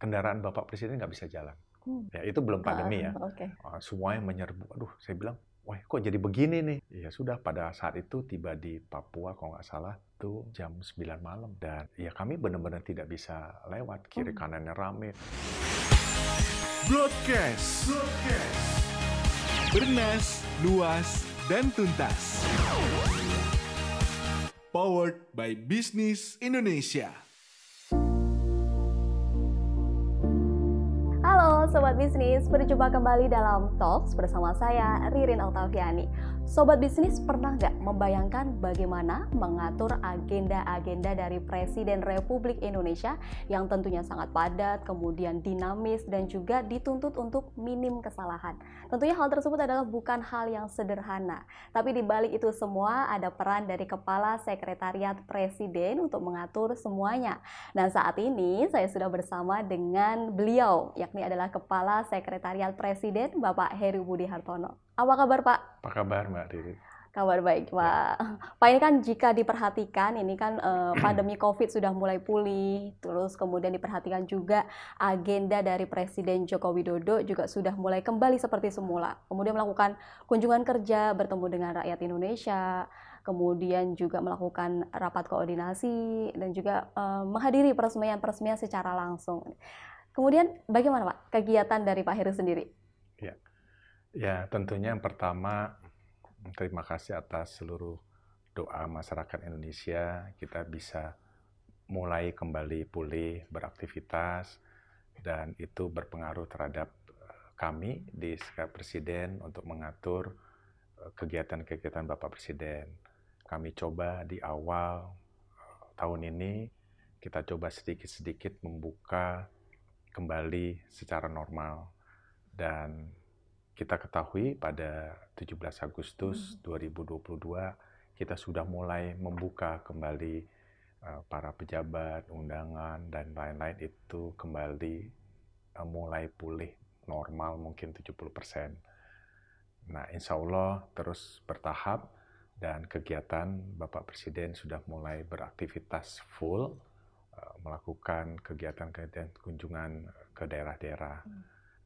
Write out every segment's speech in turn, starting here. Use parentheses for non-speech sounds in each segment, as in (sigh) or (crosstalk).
kendaraan Bapak Presiden nggak bisa jalan. Hmm. Ya itu belum pandemi ya. Ah, Oke. Uh, semuanya menyerbu. Aduh, saya bilang, wah kok jadi begini nih? Ya sudah, pada saat itu tiba di Papua, kalau nggak salah, itu jam 9 malam. Dan ya kami benar-benar tidak bisa lewat. Kiri Hmm. kanannya rame. Broadcast. Bernas, luas, dan tuntas. Powered by Business Indonesia. Sobat Bisnis, berjumpa kembali dalam Talks bersama saya Ririn Oktaviani. Sobat Bisnis pernah nggak membayangkan bagaimana mengatur agenda-agenda dari Presiden Republik Indonesia yang tentunya sangat padat, kemudian dinamis, dan juga dituntut untuk minim kesalahan. Tentunya hal tersebut adalah bukan hal yang sederhana, tapi di balik itu semua ada peran dari Kepala Sekretariat Presiden untuk mengatur semuanya. Dan saat ini saya sudah bersama dengan beliau, yakni adalah Kepala Sekretariat Presiden Bapak Heru Budi Hartono. Apa kabar Pak? Apa kabar Mbak Riri? Kabar baik Pak. Pak ini kan jika diperhatikan ini kan eh, pandemi COVID sudah mulai pulih, terus kemudian diperhatikan juga agenda dari Presiden Joko Widodo juga sudah mulai kembali seperti semula. Kemudian melakukan kunjungan kerja, bertemu dengan rakyat Indonesia, kemudian juga melakukan rapat koordinasi dan juga eh, menghadiri peresmian-peresmian secara langsung. Kemudian bagaimana Pak kegiatan dari Pak Heru sendiri? Ya, tentunya yang pertama terima kasih atas seluruh doa masyarakat Indonesia. Kita bisa mulai kembali pulih beraktivitas dan itu berpengaruh terhadap eh, kami di Sekretariat Presiden untuk mengatur eh, kegiatan-kegiatan Bapak Presiden. Kami coba di awal eh, tahun ini kita coba sedikit-sedikit membuka kembali secara normal dan kita ketahui pada 17 Agustus 2022 kita sudah mulai membuka kembali uh, para pejabat, undangan dan lain-lain itu kembali uh, mulai pulih normal mungkin 70%. Nah, insya Allah terus bertahap dan kegiatan Bapak Presiden sudah mulai beraktivitas full uh, melakukan kegiatan-kegiatan kunjungan ke daerah-daerah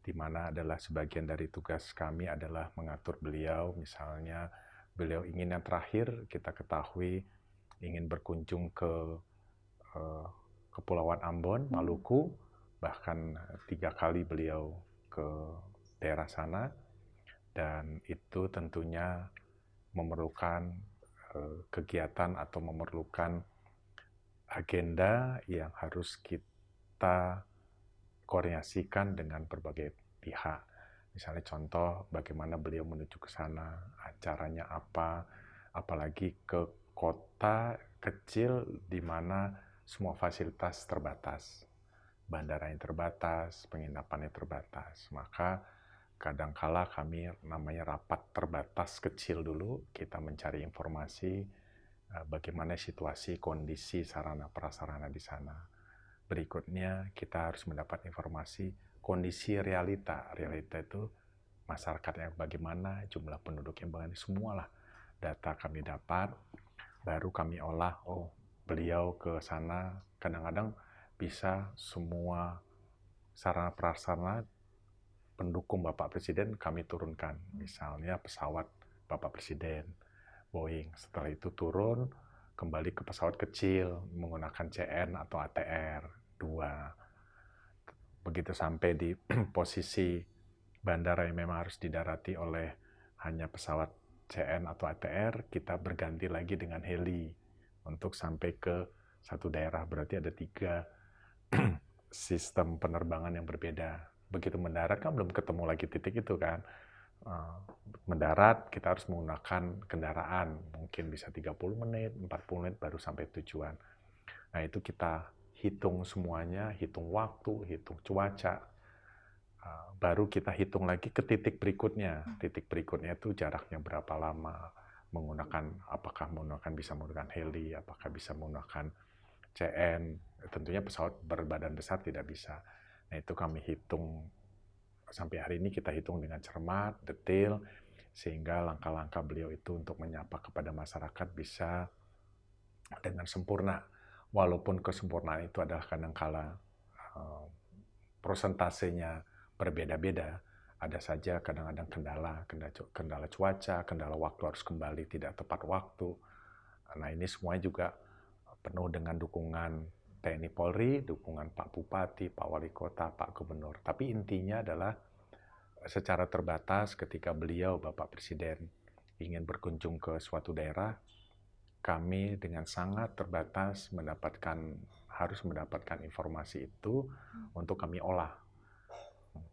di mana adalah sebagian dari tugas kami adalah mengatur beliau, misalnya beliau ingin yang terakhir kita ketahui ingin berkunjung ke uh, Kepulauan Ambon, Maluku, bahkan tiga kali beliau ke daerah sana, dan itu tentunya memerlukan uh, kegiatan atau memerlukan agenda yang harus kita koordinasikan dengan berbagai pihak. Misalnya contoh bagaimana beliau menuju ke sana, acaranya apa, apalagi ke kota kecil di mana semua fasilitas terbatas. Bandara yang terbatas, penginapan yang terbatas. Maka kadangkala kami namanya rapat terbatas kecil dulu, kita mencari informasi eh, bagaimana situasi, kondisi sarana prasarana di sana berikutnya kita harus mendapat informasi kondisi realita. Realita itu masyarakatnya bagaimana, jumlah penduduk yang bagaimana, semualah data kami dapat, baru kami olah, oh beliau ke sana, kadang-kadang bisa semua sarana prasarana pendukung Bapak Presiden kami turunkan. Misalnya pesawat Bapak Presiden, Boeing. Setelah itu turun, kembali ke pesawat kecil menggunakan CN atau ATR 2. Begitu sampai di (clears throat) posisi bandara yang memang harus didarati oleh hanya pesawat CN atau ATR, kita berganti lagi dengan heli untuk sampai ke satu daerah. Berarti ada tiga (clears throat) sistem penerbangan yang berbeda. Begitu mendarat kan belum ketemu lagi titik itu kan mendarat kita harus menggunakan kendaraan mungkin bisa 30 menit 40 menit baru sampai tujuan nah itu kita hitung semuanya hitung waktu hitung cuaca baru kita hitung lagi ke titik berikutnya. Titik berikutnya itu jaraknya berapa lama menggunakan apakah menggunakan bisa menggunakan heli apakah bisa menggunakan CN tentunya pesawat berbadan besar tidak bisa. Nah itu kami hitung. Sampai hari ini kita hitung dengan cermat, detail, sehingga langkah-langkah beliau itu untuk menyapa kepada masyarakat bisa dengan sempurna. Walaupun kesempurnaan itu adalah kadangkala uh, prosentasenya berbeda-beda. Ada saja kadang-kadang kendala, kendala cuaca, kendala waktu harus kembali tidak tepat waktu. Nah ini semuanya juga penuh dengan dukungan TNI Polri, dukungan Pak Bupati, Pak Wali Kota, Pak Gubernur. Tapi intinya adalah secara terbatas ketika beliau, Bapak Presiden, ingin berkunjung ke suatu daerah, kami dengan sangat terbatas mendapatkan harus mendapatkan informasi itu hmm. untuk kami olah.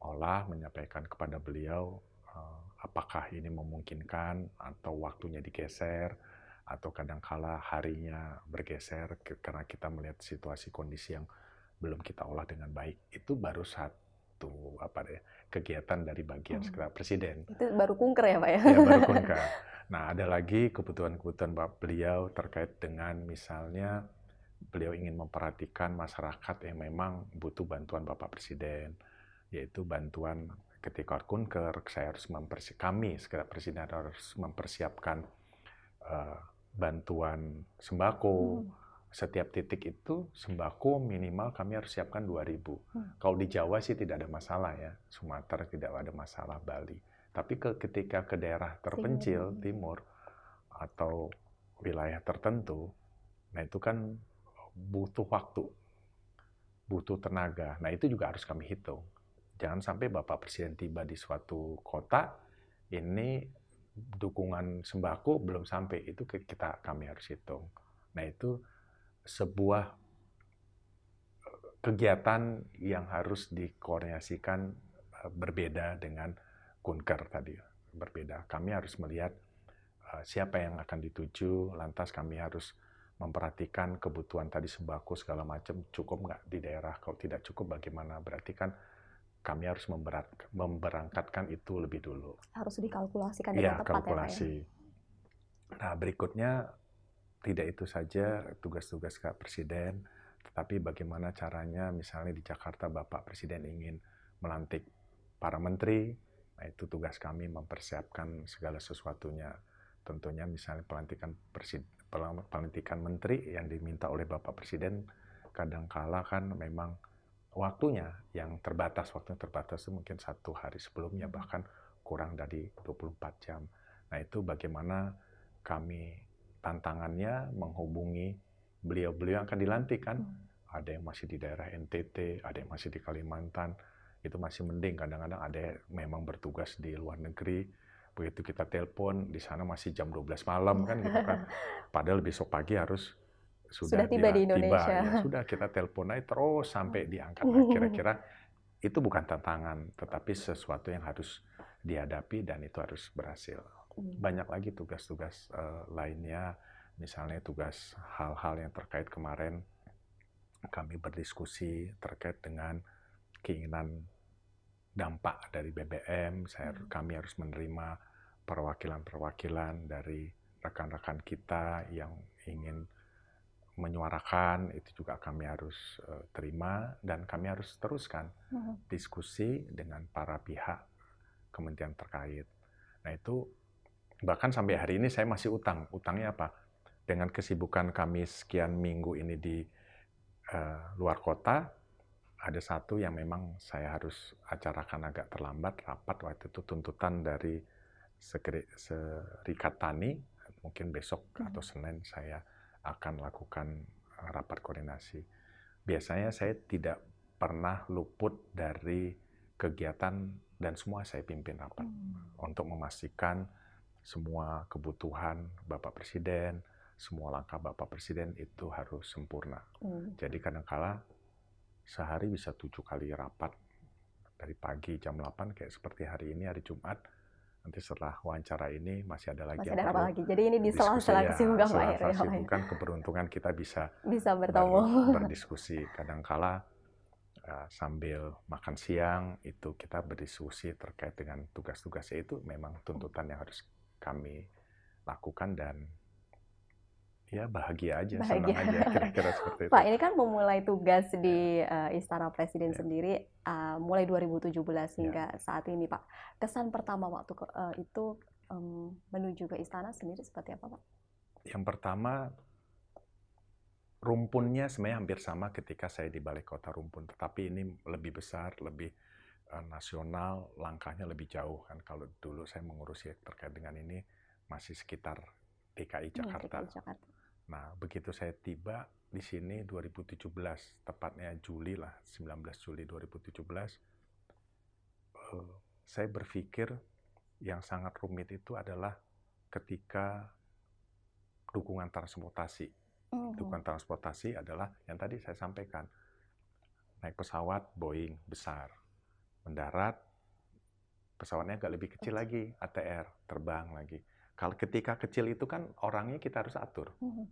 Olah menyampaikan kepada beliau uh, apakah ini memungkinkan atau waktunya digeser atau kadangkala harinya bergeser karena kita melihat situasi kondisi yang belum kita olah dengan baik. Itu baru satu apa deh kegiatan dari bagian hmm. presiden. Itu baru kunker ya, Pak ya? Ya, baru (laughs) kunker. Nah, ada lagi kebutuhan-kebutuhan Bapak beliau terkait dengan misalnya beliau ingin memperhatikan masyarakat yang memang butuh bantuan Bapak Presiden, yaitu bantuan ketika kunker, saya harus mempersi kami sekedar Presiden harus mempersiapkan uh, bantuan sembako. Hmm. Setiap titik itu sembako minimal kami harus siapkan 2000. Hmm. Kalau di Jawa sih tidak ada masalah ya, Sumatera tidak ada masalah, Bali tapi ke, ketika ke daerah terpencil timur. timur atau wilayah tertentu, nah itu kan butuh waktu, butuh tenaga. Nah itu juga harus kami hitung. Jangan sampai Bapak Presiden tiba di suatu kota, ini dukungan sembako belum sampai, itu kita kami harus hitung. Nah itu sebuah eh, kegiatan yang harus dikoordinasikan eh, berbeda dengan kunker tadi berbeda. Kami harus melihat uh, siapa yang akan dituju, lantas kami harus memperhatikan kebutuhan tadi sembako segala macam cukup nggak di daerah. Kalau tidak cukup bagaimana? Berarti kan kami harus memberat, memberangkatkan itu lebih dulu. Harus dikalkulasikan dengan ya, tepat kalkulasi. ya Nah berikutnya tidak itu saja tugas-tugas Kak Presiden, tetapi bagaimana caranya misalnya di Jakarta Bapak Presiden ingin melantik para menteri, Nah, itu tugas kami mempersiapkan segala sesuatunya. Tentunya misalnya pelantikan presiden, pelantikan menteri yang diminta oleh Bapak Presiden kadangkala kan memang waktunya yang terbatas, waktu yang terbatas itu mungkin satu hari sebelumnya hmm. bahkan kurang dari 24 jam. Nah itu bagaimana kami tantangannya menghubungi beliau-beliau yang akan dilantik kan. Hmm. Ada yang masih di daerah NTT, ada yang masih di Kalimantan, itu masih mending kadang-kadang ada memang bertugas di luar negeri begitu kita telepon di sana masih jam 12 malam kan gitu kan (laughs) padahal besok pagi harus sudah, sudah tiba di Indonesia tiba, ya, sudah kita telepon aja terus sampai diangkat nah, (laughs) kira-kira itu bukan tantangan tetapi sesuatu yang harus dihadapi dan itu harus berhasil. Banyak lagi tugas-tugas uh, lainnya misalnya tugas hal-hal yang terkait kemarin kami berdiskusi terkait dengan keinginan dampak dari BBM, saya, hmm. kami harus menerima perwakilan-perwakilan dari rekan-rekan kita yang ingin menyuarakan itu juga kami harus uh, terima dan kami harus teruskan hmm. diskusi dengan para pihak kementerian terkait. Nah itu bahkan sampai hari ini saya masih utang. Utangnya apa? Dengan kesibukan kami sekian minggu ini di uh, luar kota, ada satu yang memang saya harus acarakan agak terlambat rapat waktu itu tuntutan dari Serikat Tani mungkin besok hmm. atau Senin saya akan lakukan eh, rapat koordinasi. Biasanya saya tidak pernah luput dari kegiatan dan semua saya pimpin rapat hmm. untuk memastikan semua kebutuhan Bapak Presiden, semua langkah Bapak Presiden itu harus sempurna. Hmm. Jadi kadang-kala sehari bisa tujuh kali rapat dari pagi jam 8 kayak seperti hari ini hari Jumat. Nanti setelah wawancara ini masih ada lagi masih ada apa lagi. Jadi ini di sela-sela kesibukan Pak Heri keberuntungan kita bisa bisa bertemu. ber, berdiskusi. Kadangkala uh, sambil makan siang itu kita berdiskusi terkait dengan tugas-tugasnya itu memang tuntutan yang harus kami lakukan dan ya bahagia aja, bahagia. senang aja kira-kira seperti (laughs) itu. Pak, ini kan memulai tugas di uh, Istana Presiden ya. sendiri uh, mulai 2017 hingga ya. saat ini, Pak. Kesan pertama waktu ke, uh, itu um, menuju ke istana sendiri seperti apa, Pak? Yang pertama rumpunnya sebenarnya hampir sama ketika saya di Balai Kota Rumpun, tetapi ini lebih besar, lebih nasional, langkahnya lebih jauh kan. Kalau dulu saya mengurusi terkait dengan ini masih sekitar DKI Hmm, Jakarta. DKI Jakarta. Nah, begitu saya tiba di sini 2017, tepatnya Juli lah, 19 Juli 2017, eh, saya berpikir yang sangat rumit itu adalah ketika dukungan transportasi. Mhm. Dukungan transportasi adalah yang tadi saya sampaikan. Naik pesawat Boeing besar, mendarat pesawatnya agak lebih kecil lagi, ATR, terbang lagi. Kalau ketika kecil itu kan orangnya kita harus atur. Mhm.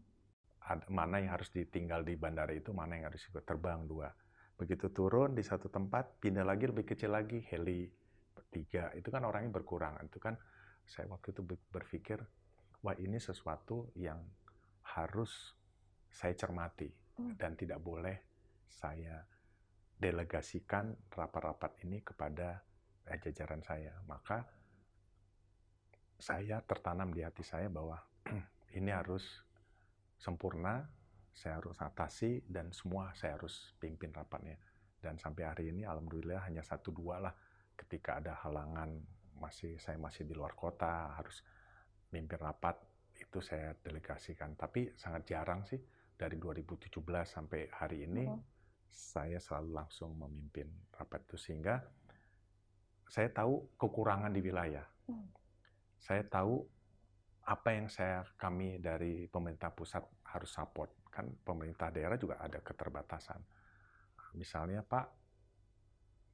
Ada, mana yang harus ditinggal di bandara itu, mana yang harus ikut terbang dua. Begitu turun di satu tempat, pindah lagi lebih kecil lagi, heli tiga. Itu kan orangnya berkurang. Itu kan saya waktu itu ber- berpikir, wah ini sesuatu yang harus saya cermati Hmm. dan tidak boleh saya delegasikan rapat-rapat ini kepada eh, jajaran saya. Maka saya tertanam di hati saya bahwa (clears throat) ini harus sempurna, saya harus atasi dan semua saya harus pimpin rapatnya. Dan sampai hari ini alhamdulillah hanya satu dua lah ketika ada halangan masih saya masih di luar kota harus mimpin rapat itu saya delegasikan. Tapi sangat jarang sih dari 2017 sampai hari ini Mhm. Saya selalu langsung memimpin rapat itu sehingga saya tahu kekurangan di wilayah. Hmm. Saya tahu apa yang saya kami dari pemerintah pusat harus support. Kan pemerintah daerah juga ada keterbatasan. Misalnya Pak,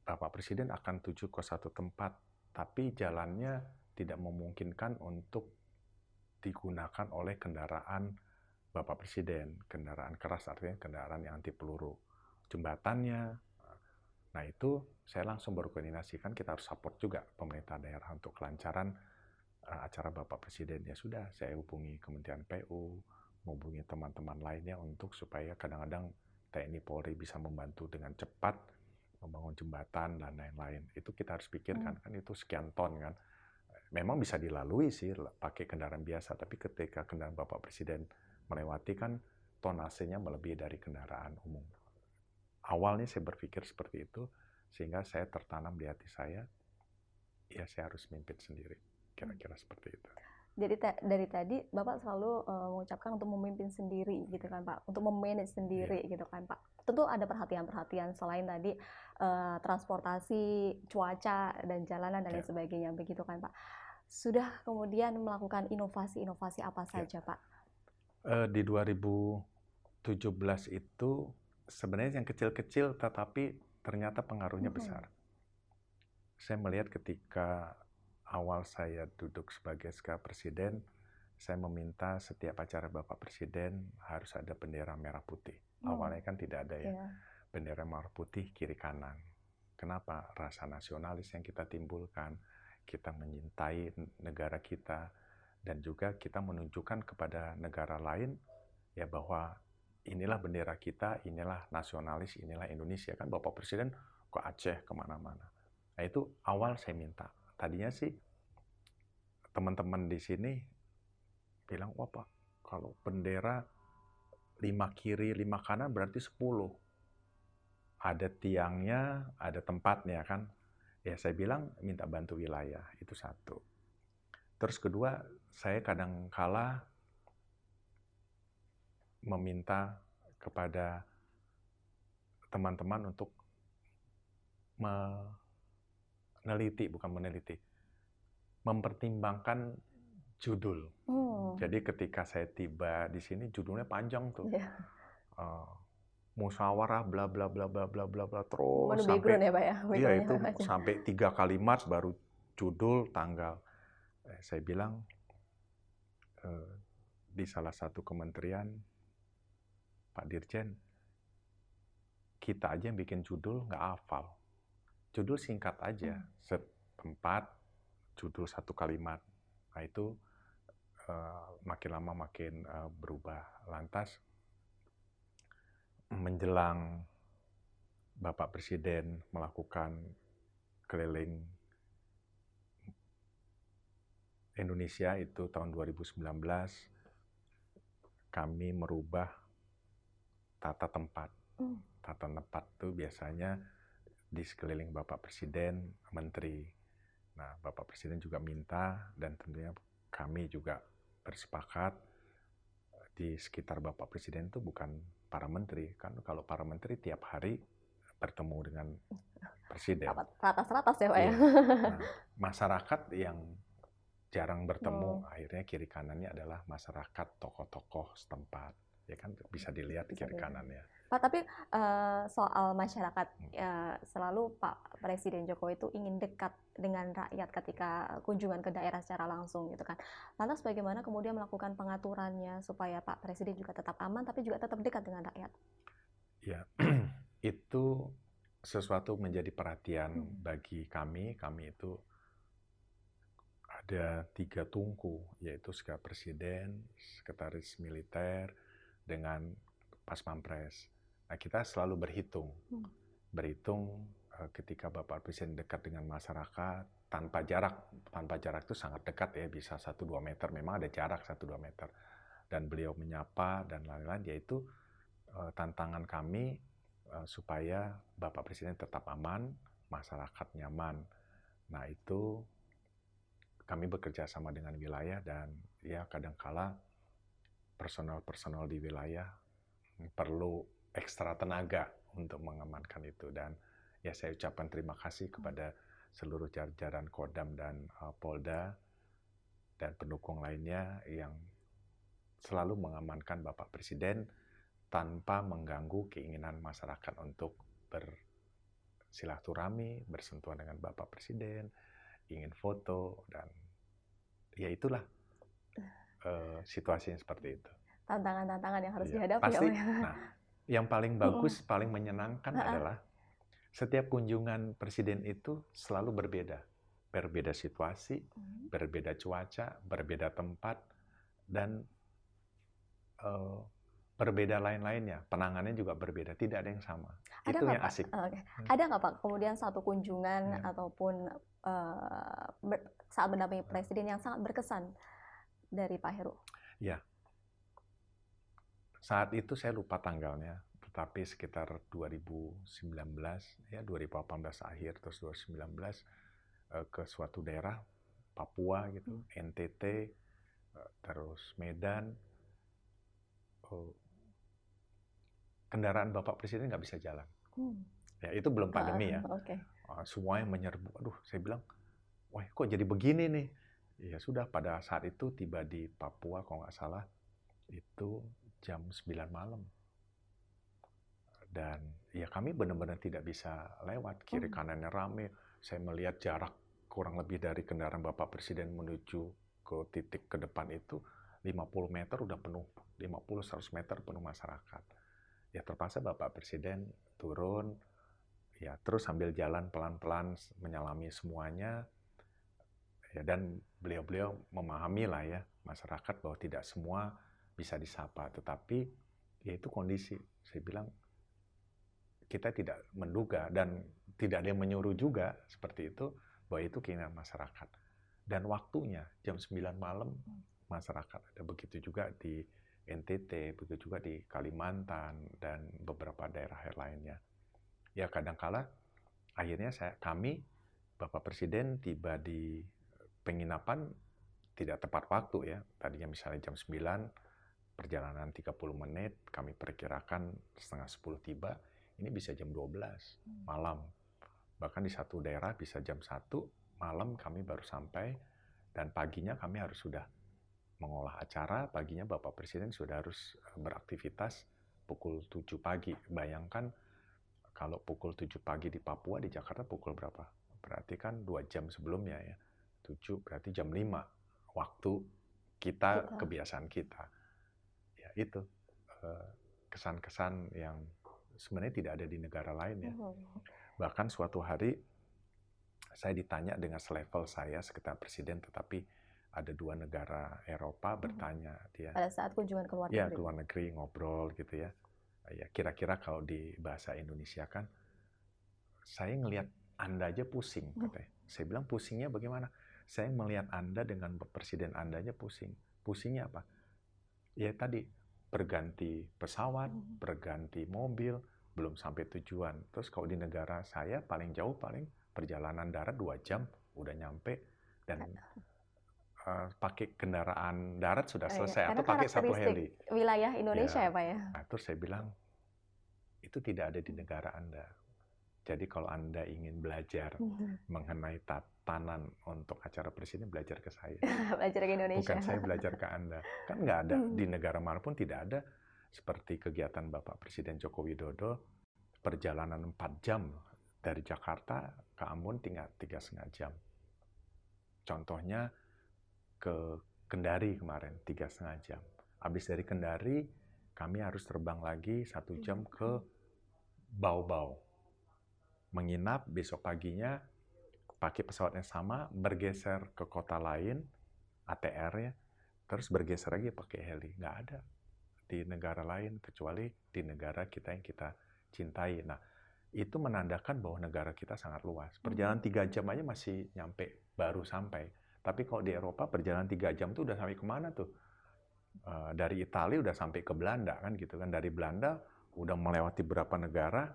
Bapak Presiden akan tuju ke satu tempat, tapi jalannya tidak memungkinkan untuk digunakan oleh kendaraan Bapak Presiden. Kendaraan keras artinya kendaraan yang anti peluru. Jembatannya, nah itu saya langsung berkoordinasi kan kita harus support juga pemerintah daerah untuk kelancaran uh, acara Bapak Presiden. Ya sudah, saya hubungi Kementerian PU, menghubungi teman-teman lainnya untuk supaya kadang-kadang TNI Polri bisa membantu dengan cepat membangun jembatan dan lain-lain. Itu kita harus pikirkan kan itu sekian ton kan. Memang bisa dilalui sih pakai kendaraan biasa, tapi ketika kendaraan Bapak Presiden melewati kan tonasenya melebihi dari kendaraan umum. Awalnya saya berpikir seperti itu, sehingga saya tertanam di hati saya, ya saya harus mimpin sendiri. Kira-kira seperti itu. Jadi ta- dari tadi Bapak selalu eh, mengucapkan untuk memimpin sendiri gitu kan Pak, untuk memanage sendiri gitu kan Pak. Tentu ada perhatian-perhatian selain tadi eh, transportasi, cuaca dan jalanan dan lain Ya. sebagainya begitu kan Pak. Sudah kemudian melakukan inovasi-inovasi apa Ya. saja Pak? Eh, di 2017 itu sebenarnya yang kecil-kecil tetapi ternyata pengaruhnya Mhm. besar. Saya melihat ketika awal saya duduk sebagai SK Presiden, saya meminta setiap acara Bapak Presiden harus ada bendera merah putih. Hmm. Awalnya kan tidak ada ya, Ya. bendera merah putih kiri kanan. Kenapa? Rasa nasionalis yang kita timbulkan, kita menyintai negara kita, dan juga kita menunjukkan kepada negara lain ya bahwa inilah bendera kita, inilah nasionalis, inilah Indonesia kan Bapak Presiden ke Aceh ke mana-mana. Nah itu awal saya minta. Tadinya sih teman-teman di sini bilang, wah Pak, kalau bendera lima kiri, lima kanan berarti 10. Ada tiangnya, ada tempatnya kan. Ya saya bilang minta bantu wilayah, itu satu. Terus kedua, saya kadang kala meminta kepada teman-teman untuk meneliti, bukan meneliti, mempertimbangkan judul. Hmm. Jadi ketika saya tiba di sini judulnya panjang tuh. Ya. Eh, musyawarah bla bla bla bla bla bla bla terus Menu sampai ya Pak ya? Iya background-nya itu macam-macam. sampai tiga kalimat baru judul tanggal. Eh, saya bilang eh, di salah satu kementerian Pak Dirjen kita aja yang bikin judul nggak hafal. Judul singkat aja, Hmm. setempat judul satu kalimat. Nah itu eh, makin lama makin eh, berubah. Lantas menjelang Bapak Presiden melakukan keliling Indonesia itu tahun 2019 kami merubah tata tempat. Hmm. Tata tempat itu biasanya di sekeliling Bapak Presiden, Menteri. Nah, Bapak Presiden juga minta dan tentunya kami juga bersepakat di sekitar Bapak Presiden itu bukan para menteri. Kan kalau para menteri tiap hari bertemu dengan presiden. Ratas-ratas ya Pak Iya. ya? Nah, masyarakat yang jarang bertemu, Oh. akhirnya kiri kanannya adalah masyarakat tokoh-tokoh setempat. Ya kan bisa dilihat Bisa kiri dilihat. kanannya. Pak, tapi eh, soal masyarakat, Hmm. ya, selalu Pak Presiden Jokowi itu ingin dekat dengan rakyat ketika kunjungan ke daerah secara langsung gitu kan. Lantas bagaimana kemudian melakukan pengaturannya supaya Pak Presiden juga tetap aman tapi juga tetap dekat dengan rakyat? Ya, (clears throat) itu sesuatu menjadi perhatian Hmm. bagi kami. Kami itu ada tiga tungku, yaitu sekretaris presiden, sekretaris militer, dengan pas pampres. Nah, kita selalu berhitung, Hmm. berhitung eh, ketika Bapak Presiden dekat dengan masyarakat tanpa jarak, tanpa jarak itu sangat dekat ya, bisa 1-2 meter. Memang ada jarak 1-2 meter. Dan beliau menyapa dan lain-lain, yaitu eh, tantangan kami eh, supaya Bapak Presiden tetap aman, masyarakat nyaman. Nah itu kami bekerja sama dengan wilayah dan ya kadangkala personal-personal di wilayah perlu ekstra tenaga untuk mengamankan itu. Dan ya saya ucapkan terima kasih kepada seluruh jajaran Kodam dan uh, Polda dan pendukung lainnya yang selalu mengamankan Bapak Presiden tanpa mengganggu keinginan masyarakat untuk bersilaturahmi, bersentuhan dengan Bapak Presiden, ingin foto dan ya itulah uh, situasi yang seperti itu. Tantangan-tantangan yang harus Iya, dihadapi pasti. ya ya? Nah, yang paling bagus, paling menyenangkan Ha-ha. adalah setiap kunjungan presiden itu selalu berbeda, berbeda situasi, Hmm. berbeda cuaca, berbeda tempat, dan eh, berbeda lain-lainnya. Penanganannya juga berbeda, tidak ada yang sama. Ada itu yang Pak? asik. Oh, Oke. Hmm. Ada nggak Pak kemudian satu kunjungan Ya. ataupun eh, ber- saat mendampingi presiden yang sangat berkesan dari Pak Heru? Saat itu saya lupa tanggalnya, tetapi sekitar 2019 ya 2018 akhir terus 2019 eh, ke suatu daerah Papua gitu, NTT, eh, terus Medan, eh, kendaraan Bapak Presiden nggak bisa jalan. Hmm. Ya itu belum pandemi ya. Ah, Oke. Ah, semuanya menyerbu. Aduh, saya bilang, wah kok jadi begini nih? Ya sudah, pada saat itu tiba di Papua, kalau nggak salah, itu jam 9 malam. Dan ya kami benar-benar tidak bisa lewat. Kiri Hmm. kanannya rame. Saya melihat jarak kurang lebih dari kendaraan Bapak Presiden menuju ke titik ke depan itu 50 meter udah penuh. 50-100 meter penuh masyarakat. Ya terpaksa Bapak Presiden turun, ya terus sambil jalan pelan-pelan menyalami semuanya ya dan beliau-beliau memahami lah ya masyarakat bahwa tidak semua bisa disapa. Tetapi ya itu kondisi. Saya bilang kita tidak menduga dan tidak ada yang menyuruh juga seperti itu bahwa itu keinginan masyarakat. Dan waktunya jam 9 malam masyarakat ada. Begitu juga di NTT begitu juga di Kalimantan dan beberapa daerah lainnya. Ya kadangkala akhirnya saya kami Bapak Presiden tiba di penginapan tidak tepat waktu ya. Tadinya misalnya jam 9 perjalanan 30 menit, kami perkirakan setengah 10 tiba, ini bisa jam 12 malam. Bahkan di satu daerah bisa jam 1 malam kami baru sampai dan paginya kami harus sudah mengolah acara, paginya Bapak Presiden sudah harus eh, beraktivitas pukul 7 pagi. Bayangkan kalau pukul 7 pagi di Papua, di Jakarta pukul berapa? Berarti kan dua jam sebelumnya ya. 7 berarti jam 5 waktu kita, Kita. kebiasaan kita. Ya itu eh, kesan-kesan yang sebenarnya tidak ada di negara lain ya. Hmm. Bahkan suatu hari saya ditanya dengan selevel saya sekitar presiden tetapi ada dua negara Eropa bertanya dia Pada saat kunjungan ke luar ya negeri. ke luar negeri ngobrol gitu ya ya kira-kira kalau di bahasa Indonesia kan saya ngelihat anda aja pusing Hmm. katanya saya bilang pusingnya bagaimana saya melihat anda dengan presiden anda aja pusing pusingnya apa ya tadi berganti pesawat, Hmm. berganti mobil, belum sampai tujuan. Terus kalau di negara saya paling jauh paling perjalanan darat dua jam udah nyampe dan eh, pakai kendaraan darat sudah Oh, iya. selesai Karena atau pakai satu heli. wilayah Indonesia Ya. ya Pak ya. Nah, terus saya bilang itu tidak ada di negara Anda. Jadi kalau Anda ingin belajar mengenai tatanan untuk acara presiden belajar ke saya. (laughs) Belajar ke Indonesia. Bukan saya belajar ke Anda. Kan nggak ada Hmm. di negara mana pun tidak ada seperti kegiatan Bapak Presiden Joko Widodo perjalanan 4 jam dari Jakarta ke Ambon tinggal tiga setengah jam. Contohnya ke Kendari kemarin tiga setengah jam. Habis dari Kendari kami harus terbang lagi satu jam ke Bau-Bau. Menginap besok paginya pakai pesawat yang sama bergeser ke kota lain ATR ya terus bergeser lagi pakai heli. Nggak ada di negara lain kecuali di negara kita yang kita cintai. Nah itu menandakan bahwa negara kita sangat luas. Perjalanan tiga jam aja masih nyampe baru sampai. Tapi kalau di Eropa perjalanan tiga jam tuh udah sampai ke mana tuh? Eh, dari Italia udah sampai ke Belanda kan gitu kan. Dari Belanda udah melewati berapa negara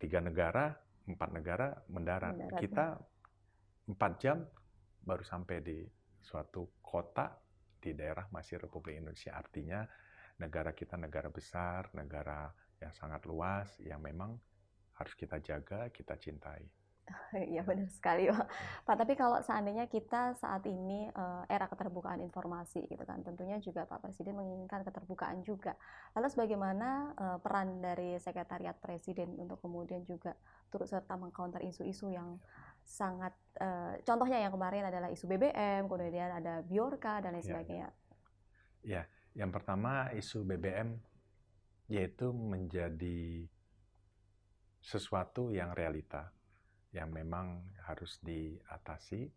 tiga negara empat negara mendarat. Mendarat, ya. kita empat jam baru sampai di suatu kota di daerah masih Republik Indonesia. Artinya negara kita negara besar negara yang sangat luas yang memang harus kita jaga kita cintai Iya benar sekali Pak. Pak, tapi kalau seandainya kita saat ini eh, era keterbukaan informasi gitu kan, tentunya juga Pak Presiden menginginkan keterbukaan juga. Lantas bagaimana eh, peran dari Sekretariat Presiden untuk kemudian juga turut serta mengcounter isu-isu yang sangat eh, contohnya yang kemarin adalah isu BBM, kemudian ada Biorka dan lain Iya, sebagainya. yang pertama isu BBM yaitu menjadi sesuatu yang realita yang memang harus diatasi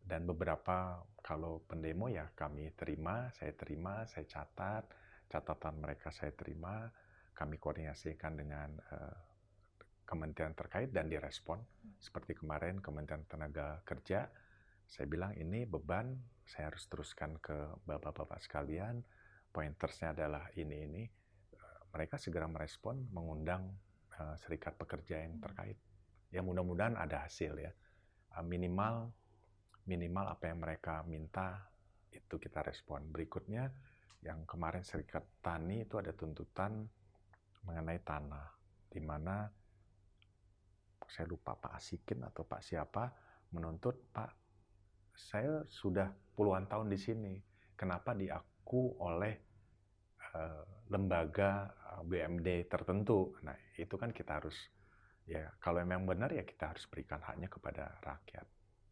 dan beberapa kalau pendemo ya kami terima, saya terima, saya catat, catatan mereka saya terima, kami koordinasikan dengan eh, kementerian terkait dan direspon. Seperti kemarin Kementerian Tenaga Kerja, saya bilang ini beban, saya harus teruskan ke bapak-bapak sekalian, pointersnya adalah ini ini. Eh, Mereka segera merespon, mengundang eh, serikat pekerja yang terkait. Ya mudah-mudahan ada hasil ya. Eh, Minimal minimal apa yang mereka minta itu kita respon. Berikutnya yang kemarin serikat tani itu ada tuntutan mengenai tanah di mana saya lupa Pak Asikin atau Pak siapa menuntut Pak saya sudah puluhan tahun di sini kenapa diaku oleh eh, lembaga eh, BUMD tertentu nah itu kan kita harus ya kalau memang benar ya kita harus berikan haknya kepada rakyat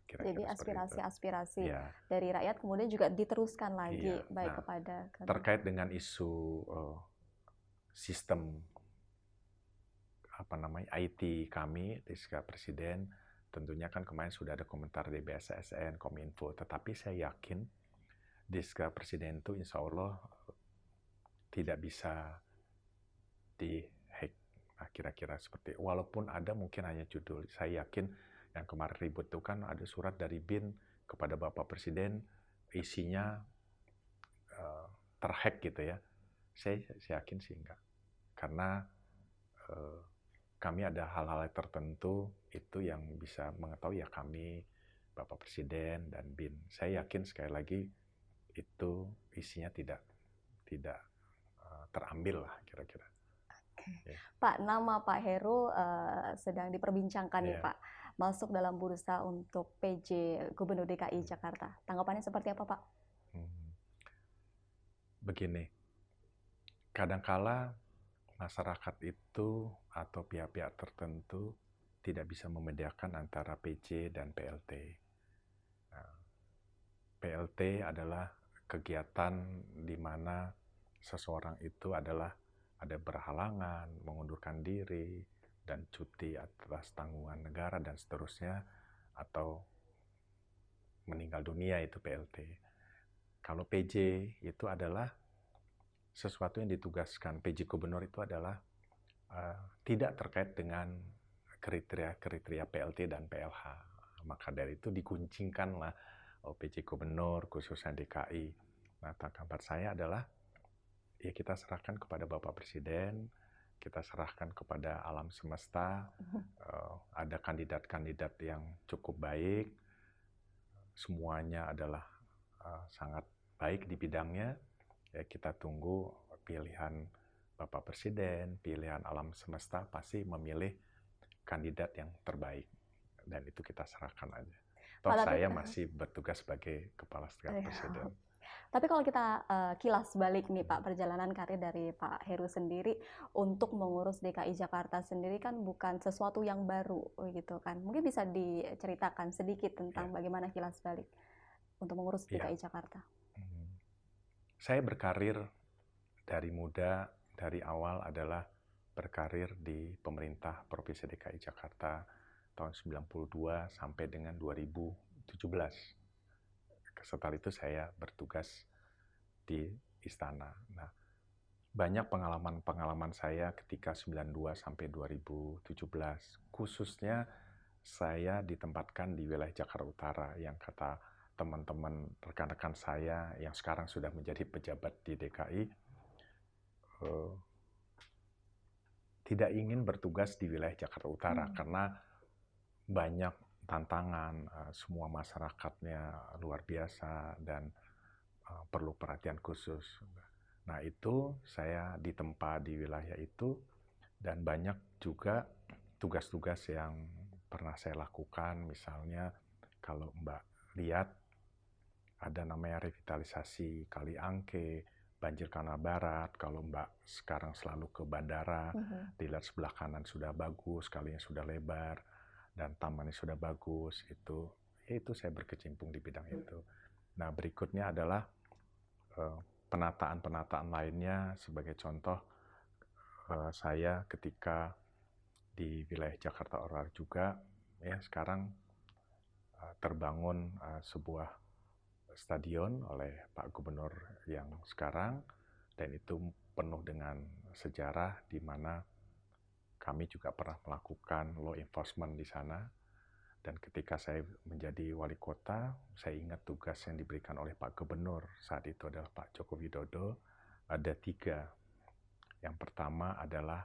kira-kira Jadi aspirasi-aspirasi ya dari rakyat kemudian juga diteruskan lagi Iya. baik Nah, kepada terkait dengan isu eh, sistem apa namanya IT kami di Presiden tentunya kan kemarin sudah ada komentar dari BSSN, Kominfo, tetapi saya yakin di Sekretariat Presiden itu insya Allah tidak bisa dihack. Nah, kira-kira seperti walaupun ada mungkin hanya judul. Saya yakin yang kemarin ribut itu kan ada surat dari BIN kepada Bapak Presiden isinya eh, terhack gitu ya. Saya, saya yakin sih enggak. Karena eh, kami ada hal-hal tertentu itu yang bisa mengetahui ya kami Bapak Presiden dan BIN. Saya yakin sekali lagi itu isinya tidak tidak eh, terambil lah kira-kira. Pak, nama Pak Heru eh, sedang diperbincangkan nih Iya. Pak, masuk dalam bursa untuk PJ Gubernur DKI Jakarta. Tanggapannya seperti apa Pak? Hmm. Begini, kadangkala masyarakat itu atau pihak-pihak tertentu tidak bisa membedakan antara PC dan PLT. Nah, PLT adalah kegiatan di mana seseorang itu adalah ada berhalangan, mengundurkan diri, dan cuti atas tanggungan negara dan seterusnya, atau meninggal dunia itu PLT. Kalau PJ itu adalah sesuatu yang ditugaskan PJ Gubernur itu adalah uh, tidak terkait dengan kriteria-kriteria PLT dan PLH. Maka dari itu dikuncingkanlah oh, PJ Gubernur khususnya DKI. Nah, tanggapan saya adalah ya kita serahkan kepada Bapak Presiden, kita serahkan kepada alam semesta. Uh, ada kandidat-kandidat yang cukup baik, semuanya adalah uh, sangat baik di bidangnya. Ya kita tunggu pilihan Bapak Presiden, pilihan alam semesta pasti memilih kandidat yang terbaik dan itu kita serahkan aja. Toh saya masih bertugas sebagai kepala staf iya. presiden. Tapi kalau kita uh, kilas balik nih Pak perjalanan karir dari Pak Heru sendiri untuk mengurus DKI Jakarta sendiri kan bukan sesuatu yang baru gitu kan. Mungkin bisa diceritakan sedikit tentang ya. bagaimana kilas balik untuk mengurus DKI ya. Jakarta. Hmm. Saya berkarir dari muda dari awal adalah berkarir di pemerintah Provinsi DKI Jakarta tahun 92 sampai dengan 2017. Setelah itu saya bertugas di istana. Nah, banyak pengalaman-pengalaman saya ketika 92 sampai 2017, khususnya saya ditempatkan di wilayah Jakarta Utara yang kata teman-teman rekan-rekan saya yang sekarang sudah menjadi pejabat di DKI uh, tidak ingin bertugas di wilayah Jakarta Utara hmm. karena banyak tantangan, uh, semua masyarakatnya luar biasa dan uh, perlu perhatian khusus. Nah itu saya ditempa di wilayah itu dan banyak juga tugas-tugas yang pernah saya lakukan, misalnya kalau Mbak lihat ada namanya revitalisasi Kali Angke, banjir kanal barat, kalau Mbak sekarang selalu ke bandara, uh mm-hmm. -huh. dilihat sebelah kanan sudah bagus, kalinya sudah lebar, dan tamannya sudah bagus itu ya itu saya berkecimpung di bidang itu. Nah berikutnya adalah uh, penataan-penataan lainnya. Sebagai contoh uh, saya ketika di wilayah Jakarta Utara juga ya sekarang uh, terbangun sebuah stadion oleh Pak Gubernur yang sekarang dan itu penuh dengan sejarah di mana kami juga pernah melakukan law enforcement di sana. Dan ketika saya menjadi wali kota, saya ingat tugas yang diberikan oleh Pak Gubernur saat itu adalah Pak Joko Widodo. Ada tiga. Yang pertama adalah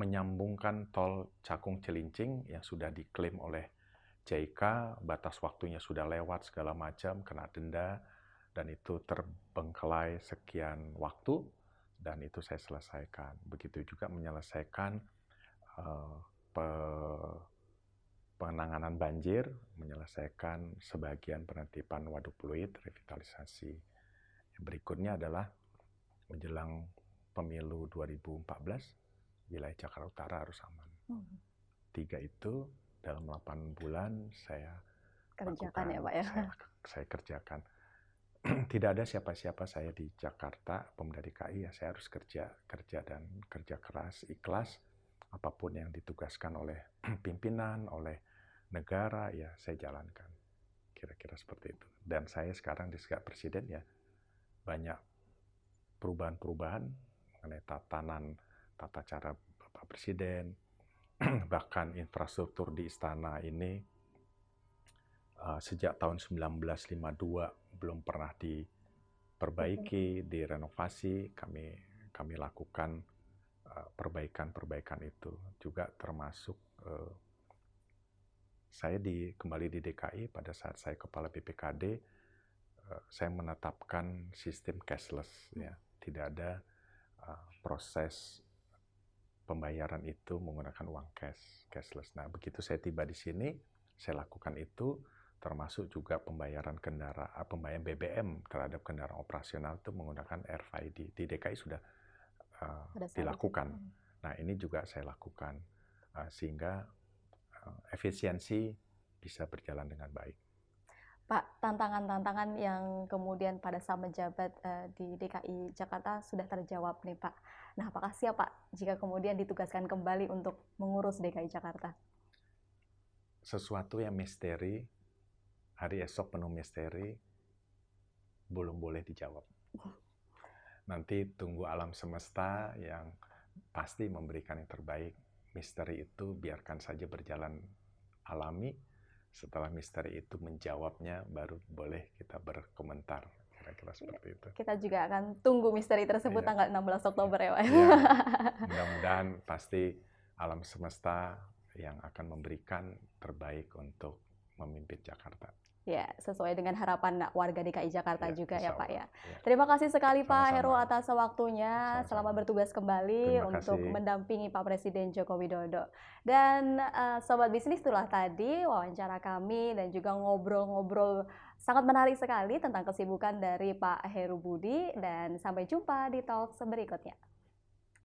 menyambungkan tol Cakung Celincing yang sudah diklaim oleh JIK, batas waktunya sudah lewat segala macam, kena denda, dan itu terbengkelai sekian waktu dan itu saya selesaikan. Begitu juga menyelesaikan uh, pe penanganan banjir, menyelesaikan sebagian penertiban waduk fluid, revitalisasi. Yang berikutnya adalah menjelang pemilu 2014, wilayah Jakarta Utara harus aman. Hmm. Tiga itu dalam 8 bulan saya kerjakan lakukan, ya Pak ya? Saya, saya kerjakan (clears throat) tidak ada siapa-siapa saya di Jakarta, pemuda DKI ya saya harus kerja, kerja dan kerja keras, ikhlas apa pun yang ditugaskan oleh (clears throat) pimpinan, oleh negara ya saya jalankan. Kira-kira seperti itu. Dan saya sekarang di sekat presiden ya banyak perubahan-perubahan mengenai tatanan tata cara Bapak Presiden, (clears throat) bahkan infrastruktur di istana ini uh, sejak tahun 1952 belum pernah diperbaiki, direnovasi, kami kami lakukan uh, perbaikan-perbaikan itu. Juga termasuk uh, saya di kembali di DKI pada saat saya kepala BPKD uh, saya menetapkan sistem cashless ya. Tidak ada uh, proses pembayaran itu menggunakan uang cash cashless. Nah begitu saya tiba di sini saya lakukan itu termasuk juga pembayaran kendaraan, eh, pembayaran BBM terhadap kendaraan operasional itu menggunakan RFID. Di DKI sudah uh, dilakukan. Hmm. Nah ini juga saya lakukan uh, sehingga uh, efisiensi bisa berjalan dengan baik. Pak, tantangan-tantangan yang kemudian pada saat menjabat uh, di DKI Jakarta sudah terjawab nih Pak. Nah, apakah siap Pak jika kemudian ditugaskan kembali untuk mengurus DKI Jakarta? Sesuatu yang misteri hari esok penuh misteri, belum boleh dijawab. Nanti tunggu alam semesta yang pasti memberikan yang terbaik. Misteri itu biarkan saja berjalan alami. Setelah misteri itu menjawabnya, baru boleh kita berkomentar. kira-kira seperti itu. Kita juga akan tunggu misteri tersebut Iya. tanggal 16 Oktober ya, Pak. Ya, (laughs) mudah-mudahan pasti alam semesta yang akan memberikan terbaik untuk memimpin Jakarta. Ya, sesuai dengan harapan warga DKI Jakarta Ya, juga ya, Pak ya. Ya. Terima kasih sekali Pak Sama-sama. Heru atas waktunya. Sama-sama. Selamat bertugas kembali Terima untuk kasih. mendampingi Pak Presiden Joko Widodo. Dan eh, sobat bisnis itulah tadi wawancara kami dan juga ngobrol-ngobrol sangat menarik sekali tentang kesibukan dari Pak Heru Budi dan sampai jumpa di talk berikutnya.